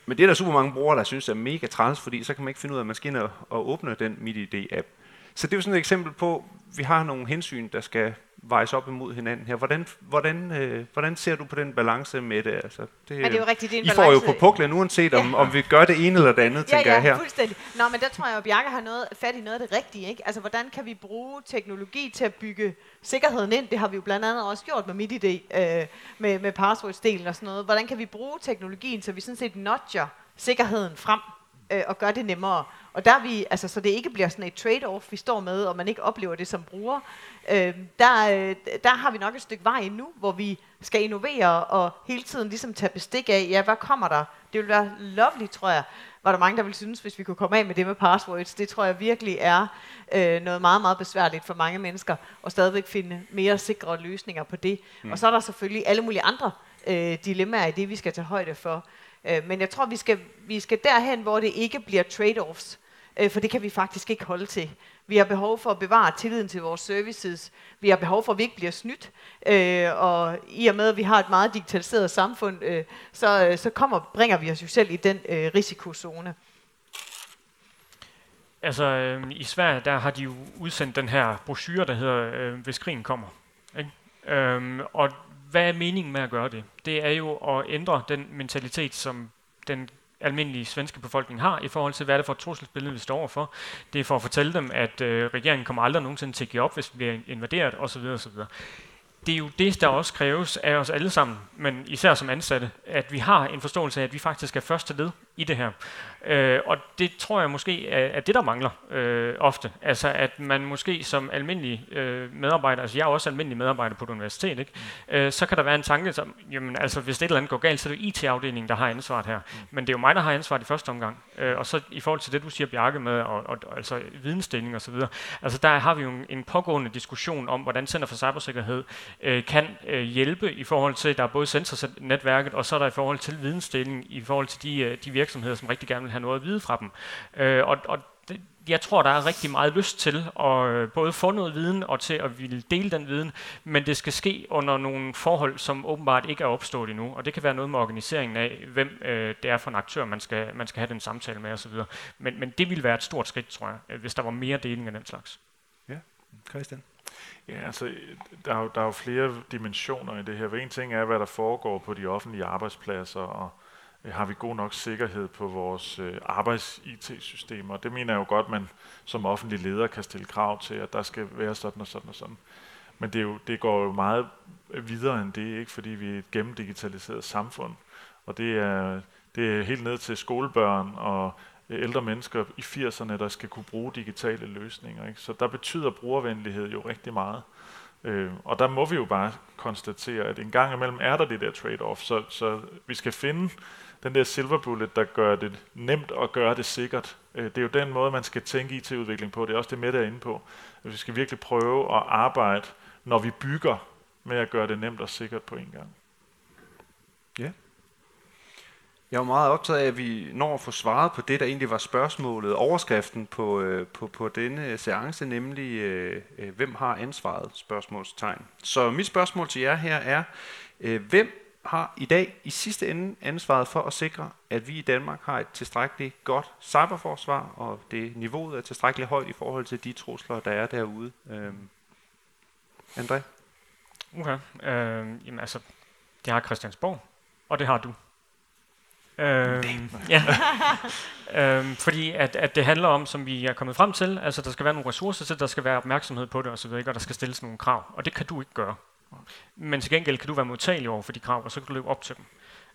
Men det er der super mange brugere, der synes er mega træls, fordi så kan man ikke finde ud af, at man skal ind og, og åbne den MidiD-app så det er jo sådan et eksempel på, vi har nogle hensyn, der skal vejes op imod hinanden her. Hvordan, hvordan, øh, hvordan ser du på den balance med det? Altså, det, Ja, det er jo rigtigt, det er en I får jo balance. på puklen, uanset om, Ja. om vi gør det ene eller det andet, Ja, tænker ja, jeg her. fuldstændig. Nå, men der tror jeg, at Bjarke har noget, fat i noget af det rigtige. Ikke? Altså, hvordan kan vi bruge teknologi til at bygge sikkerheden ind? Det har vi jo blandt andet også gjort med MitID, øh, med, med passwords-delen og sådan noget. Hvordan kan vi bruge teknologien, så vi sådan set nudger sikkerheden frem øh, og gør det nemmere? Og der er vi, altså, så det ikke bliver sådan et trade-off, vi står med, og man ikke oplever det som bruger. Øh, der, øh, der har vi nok et stykke vej endnu, hvor vi skal innovere og hele tiden ligesom tage bestik af, ja, hvad kommer der? Det vil være lovely, tror jeg, var der mange, der ville synes, hvis vi kunne komme af med det med passwords. Det tror jeg virkelig er øh, noget meget, meget besværligt for mange mennesker, og stadigvæk finde mere sikre løsninger på det. Mm. Og så er der selvfølgelig alle mulige andre øh, dilemmaer i det, vi skal tage højde for. Øh, men jeg tror, vi skal, vi skal derhen, hvor det ikke bliver trade-offs, øh, for det kan vi faktisk ikke holde til. Vi har behov for at bevare tilliden til vores services. Vi har behov for, at vi ikke bliver snydt. Øh, og i og med, at vi har et meget digitaliseret samfund, øh, så, øh, så kommer, bringer vi os jo selv i den øh, risikozone. Altså, øh, i Sverige, der har de jo udsendt den her brochure, der hedder øh, Hvis krigen kommer. Ikke? Øhm, og hvad er meningen med at gøre det? Det er jo at ændre den mentalitet, som den almindelige svenske befolkning har i forhold til, hvad er det for et trusselsbillede, vi står overfor. Det er for at fortælle dem, at øh, regeringen kommer aldrig nogensinde til at give op, hvis vi bliver invaderet osv. osv. Det er jo det, der også kræves af os alle sammen, men især som ansatte, at vi har en forståelse af, at vi faktisk er første led i det her. Øh, og det tror jeg måske er, er det, der mangler øh, ofte. Altså at man måske som almindelig øh, medarbejder, altså jeg er også almindelig medarbejder på et universitet, ikke? Mm. Øh, så kan der være en tanke som, jamen altså hvis det et eller andet går galt, så er det IT-afdelingen, der har ansvaret her. Mm. Men det er jo mig, der har ansvaret i første omgang. Øh, og så i forhold til det, du siger, Bjarke, med og, og, altså vidensdeling og så videre, altså der har vi jo en, en pågående diskussion om, hvordan Center for Cybersikkerhed øh, kan øh, hjælpe i forhold til, der er både sensornetværket, og så er der i forhold til vidensdeling, i forhold til de, øh, de virksomheder, som rigtig gerne vil have noget at vide fra dem. Øh, og, og det, jeg tror, der er rigtig meget lyst til at øh, både få noget viden og til at ville dele den viden, men det skal ske under nogle forhold, som åbenbart ikke er opstået endnu. Og det kan være noget med organiseringen af, hvem øh, det er for en aktør, man skal, man skal have den samtale med osv. Men, men det ville være et stort skridt, tror jeg, øh, hvis der var mere deling af den slags. Christian? Ja, altså, der er, jo, der er jo flere dimensioner i det her. En ting er, hvad der foregår på de offentlige arbejdspladser, og øh, har vi god nok sikkerhed på vores øh, arbejds-IT-systemer. Det mener jeg jo godt, man som offentlig leder kan stille krav til, at der skal være sådan og sådan og sådan. Men det, er jo, det går jo meget videre end det, ikke? fordi vi er et gennemdigitaliseret samfund. Og det er, det er helt ned til skolebørn og ældre mennesker i 80'erne, der skal kunne bruge digitale løsninger. Ikke? Så der betyder brugervenlighed jo rigtig meget. Øh, og der må vi jo bare konstatere, at en gang imellem er der det der trade-off, så, så vi skal finde den der silver bullet, der gør det nemt og gøre det sikkert. Øh, det er jo den måde, man skal tænke IT-udvikling på. Det er også det med der inde på. At vi skal virkelig prøve at arbejde, når vi bygger, med at gøre det nemt og sikkert på en gang. Jeg er meget optaget af, at vi når at få svaret på det, der egentlig var spørgsmålet, overskriften på, øh, på, på denne seance, nemlig øh, øh hvem har ansvaret? Spørgsmålstegn. Så mit spørgsmål til jer her er, øh, hvem har i dag i sidste ende ansvaret for at sikre, at vi i Danmark har et tilstrækkeligt godt cyberforsvar, og det niveauet er tilstrækkeligt højt i forhold til de trusler, der er derude? Øh, André? Okay. Øh, jamen altså, det har Christiansborg, og det har du. Øh, ja. [laughs] øh, fordi at, at det handler om, som vi er kommet frem til, altså der skal være nogle ressourcer til, der skal være opmærksomhed på det osv., ikke? og der skal stilles nogle krav, og det kan du ikke gøre. Men til gengæld kan du være modtagelig over for de krav, og så kan du leve op til dem.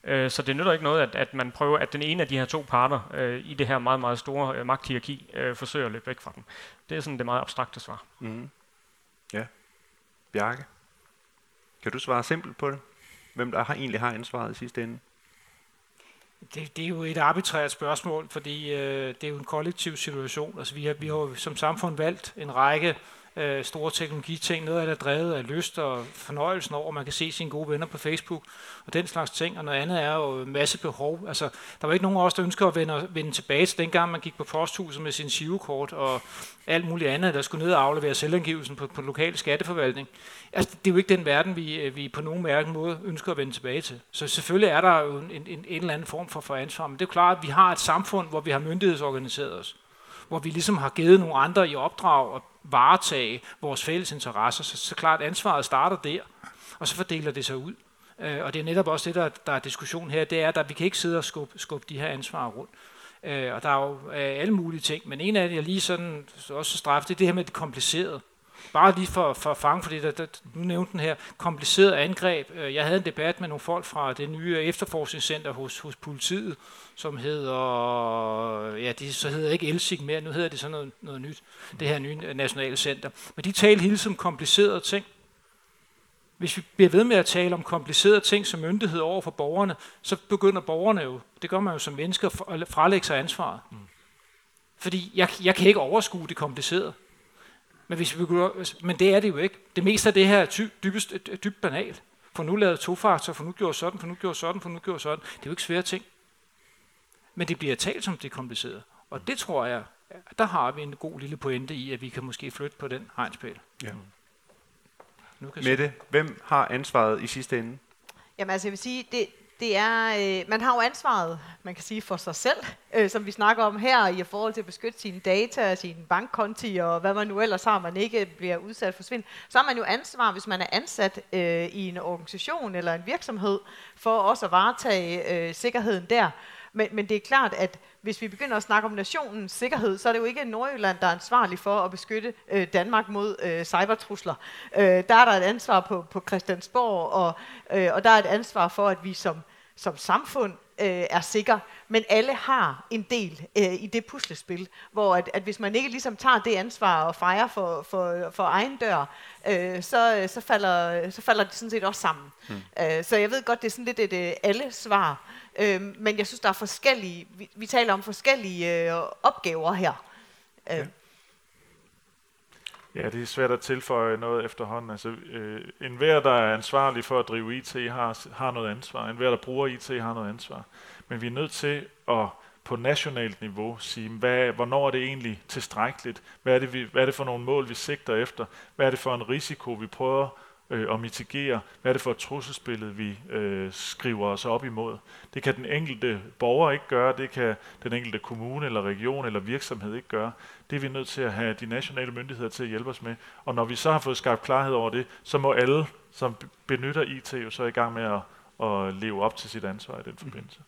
Øh, så det nytter ikke noget, at, at man prøver, at den ene af de her to parter øh, i det her meget, meget store øh, magthierarki øh, forsøger at løbe væk fra dem. Det er sådan det meget abstrakte svar. Mm. Ja. Bjarke? Kan du svare simpelt på det? Hvem der har, egentlig har ansvaret i sidste ende? Det, det er jo et arbitrært spørgsmål, fordi øh, det er jo en kollektiv situation. Altså, vi, har, vi har jo som samfund valgt en række øh, Øh, store teknologiting. Noget af det er drevet af lyst og fornøjelsen over, at man kan se sine gode venner på Facebook og den slags ting. Og noget andet er jo en masse behov. Altså, der var ikke nogen af os, der ønsker at vende, vende tilbage til dengang, man gik på posthuset med sin sivekort og alt muligt andet, der skulle ned og aflevere selvangivelsen på, på lokal skatteforvaltning. Altså, det er jo ikke den verden, vi, øh, vi på nogen mærken måde ønsker at vende tilbage til. Så selvfølgelig er der jo en, en, en eller anden form for, for ansvar, men det er jo klart, at vi har et samfund, hvor vi har myndighedsorganiseret os, hvor vi ligesom har givet nogle andre i opdrag at varetage vores fælles interesser. Så, så klart, ansvaret starter der, og så fordeler det sig ud. Øh, og det er netop også det, der, der er diskussion her, det er, at vi kan ikke sidde og skubbe, skubbe de her ansvar rundt. Øh, og der er jo øh, alle mulige ting, men en af det, jeg lige sådan også straffe, det er det her med det komplicerede. Bare lige for, for at fange, fordi der, der, nu nævnte den her kompliceret angreb. Øh, jeg havde en debat med nogle folk fra det nye efterforskningscenter hos, hos politiet, som hedder, ja, det så hedder ikke Elsig mere, nu hedder det sådan noget, noget nyt, det her nye nationale center. Men de taler hele tiden om komplicerede ting. Hvis vi bliver ved med at tale om komplicerede ting som myndighed over for borgerne, så begynder borgerne jo, det gør man jo som mennesker, at frelægge sig ansvaret. Mm. Fordi jeg, jeg kan ikke overskue det komplicerede. Men, hvis vi, men det er det jo ikke. Det meste af det her er ty, dybest, dybt banalt. For nu lavede to faktor, for nu gjorde sådan, for nu gjorde sådan, for nu gjorde sådan. Det er jo ikke svære ting. Men det bliver talt som det komplicerede. Og det tror jeg, der har vi en god lille pointe i, at vi kan måske flytte på den hegnspæl. Ja. Nu kan Mette, hvem har ansvaret i sidste ende? Jamen altså, jeg vil sige, det, det er, øh, man har jo ansvaret, man kan sige, for sig selv, øh, som vi snakker om her, i forhold til at beskytte sine data, sine bankkonti og hvad man nu ellers har, man ikke bliver udsat for svind. Så har man jo ansvar, hvis man er ansat øh, i en organisation eller en virksomhed, for også at varetage øh, sikkerheden der. Men, men det er klart, at hvis vi begynder at snakke om nationens sikkerhed, så er det jo ikke Nordjylland, der er ansvarlig for at beskytte øh, Danmark mod øh, cybertrusler. Øh, der er der et ansvar på, på Christiansborg, og, øh, og der er et ansvar for, at vi som, som samfund øh, er sikre. Men alle har en del øh, i det puslespil, hvor at, at hvis man ikke ligesom tager det ansvar og fejrer for, for, for egen dør, øh, så, så, falder, så falder det sådan set også sammen. Hmm. Øh, så jeg ved godt, det er sådan lidt et øh, alle-svar. Øh, men jeg synes, der er forskellige, vi, vi taler om forskellige øh, opgaver her. Øh. Ja. Ja, det er svært at tilføje noget efterhånden. Altså, øh, en hver, der er ansvarlig for at drive IT, har, har noget ansvar. En hver, der bruger IT, har noget ansvar. Men vi er nødt til at på nationalt niveau sige, hvad, hvornår er det egentlig tilstrækkeligt? Hvad er, det, vi, hvad er det for nogle mål, vi sigter efter? Hvad er det for en risiko, vi prøver øh, og mitigere? Hvad er det for et trusselsbillede, vi øh, skriver os op imod? Det kan den enkelte borger ikke gøre, det kan den enkelte kommune eller region eller virksomhed ikke gøre. Det er vi nødt til at have de nationale myndigheder til at hjælpe os med. Og når vi så har fået skabt klarhed over det, så må alle, som benytter IT, jo så i gang med at, at leve op til sit ansvar i den forbindelse.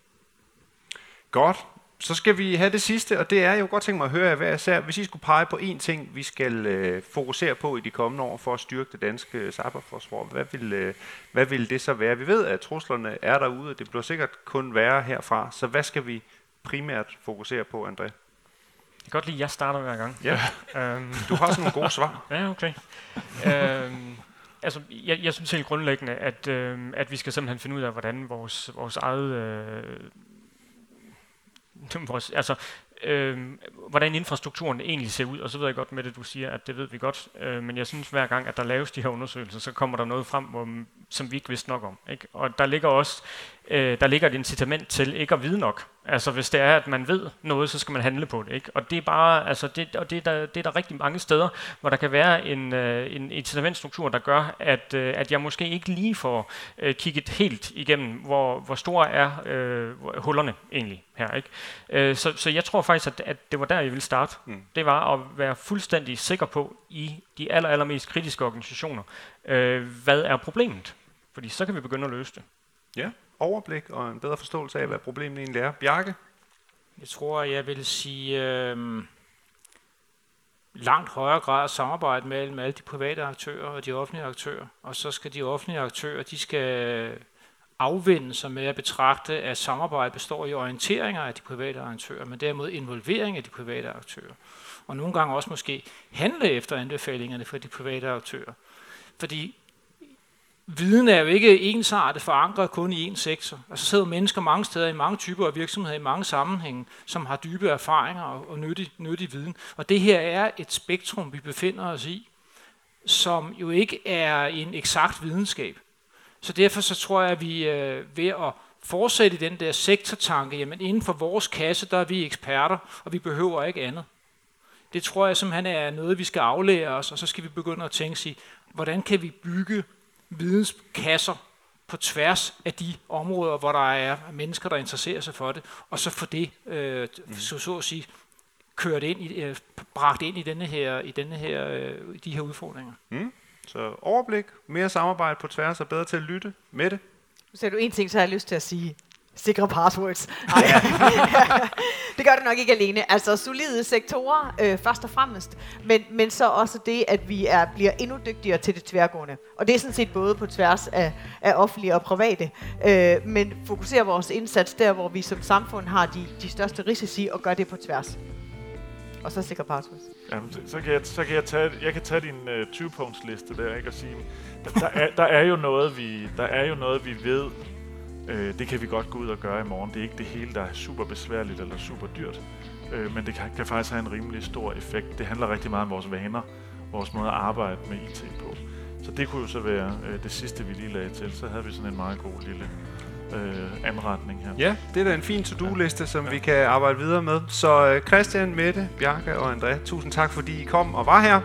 Godt så skal vi have det sidste, og det er jo godt tænkt mig at høre hvad især, hvis I skulle pege på én ting, vi skal øh, fokusere på i de kommende år for at styrke det danske cyberforsvar. Hvad vil, øh, hvad vil det så være? Vi ved, at truslerne er derude, og det bliver sikkert kun være herfra. Så hvad skal vi primært fokusere på, André? Jeg kan godt lide, at jeg starter hver gang. Ja. [laughs] øhm. Du har sådan nogle gode svar. [laughs] ja, okay. øhm, altså, jeg, jeg synes helt grundlæggende, at, øh, at vi skal simpelthen finde ud af, hvordan vores, vores eget øh, [laughs] vores, altså, øh, hvordan infrastrukturen egentlig ser ud, og så ved jeg godt med det, du siger, at det ved vi godt, øh, men jeg synes hver gang, at der laves de her undersøgelser, så kommer der noget frem, hvor, som vi ikke vidste nok om. Ikke? Og der ligger også øh, der ligger et incitament til ikke at vide nok. Altså hvis det er, at man ved noget, så skal man handle på det. Ikke? Og det er bare, altså det, og det er, der, det er der rigtig mange steder, hvor der kan være en, øh, en incitamentstruktur, der gør, at, øh, at jeg måske ikke lige får øh, kigget helt igennem, hvor, hvor store er øh, hullerne egentlig her. Ikke? Øh, så, så jeg tror faktisk, at, at det var der, jeg ville starte. Mm. Det var at være fuldstændig sikker på i de aller, allermest kritiske organisationer, øh, hvad er problemet? Fordi så kan vi begynde at løse det. Ja overblik og en bedre forståelse af, hvad problemet egentlig er. Bjarke? Jeg tror, jeg vil sige øh, langt højere grad samarbejde mellem alle de private aktører og de offentlige aktører. Og så skal de offentlige aktører, de skal afvende sig med at betragte, at samarbejde består i orienteringer af de private aktører, men derimod involvering af de private aktører. Og nogle gange også måske handle efter anbefalingerne fra de private aktører. Fordi viden er jo ikke ensartet forankret kun i en sektor. Altså sidder mennesker mange steder i mange typer af virksomheder, i mange sammenhænge, som har dybe erfaringer og, og nyttig, nyttig viden. Og det her er et spektrum, vi befinder os i, som jo ikke er en eksakt videnskab. Så derfor så tror jeg, at vi øh, ved at fortsætte i den der sektortanke, jamen inden for vores kasse, der er vi eksperter, og vi behøver ikke andet. Det tror jeg simpelthen er noget, vi skal aflære os, og så skal vi begynde at tænke sig, hvordan kan vi bygge videnskasser på tværs af de områder, hvor der er mennesker, der interesserer sig for det, og så få det, øh, mm. så, så at sige, kørt ind i, øh, bragt ind i denne her, i denne her, øh, de her udfordringer. Mm. Så overblik, mere samarbejde på tværs og bedre til at lytte med det. Så er du en ting, så har jeg lyst til at sige, sikre passwords. [laughs] Det gør det nok ikke alene. Altså solide sektorer øh, først og fremmest, men, men så også det, at vi er, bliver endnu dygtigere til det tværgående. Og det er sådan set både på tværs af, af offentlige og private, øh, men fokuserer vores indsats der, hvor vi som samfund har de, de største risici, og gør det på tværs. Og så sikre passwords. Jamen, så, så, kan jeg, så kan jeg tage, jeg kan tage din uh, 20-punkts liste der, ikke, og sige, der, der, er, der, er jo noget, vi, der er jo noget, vi ved, øh, det kan vi godt gå ud og gøre i morgen. Det er ikke det hele, der er super besværligt eller super dyrt, øh, men det kan, kan faktisk have en rimelig stor effekt. Det handler rigtig meget om vores vaner, vores måde at arbejde med IT på. Så det kunne jo så være øh, det sidste, vi lige lagde til. Så havde vi sådan en meget god lille øh, anretning her. Ja, det er da en fin to-do-liste, som ja. vi kan arbejde videre med. Så øh, Christian, Mette, Bjarke og André, tusind tak, fordi I kom og var her.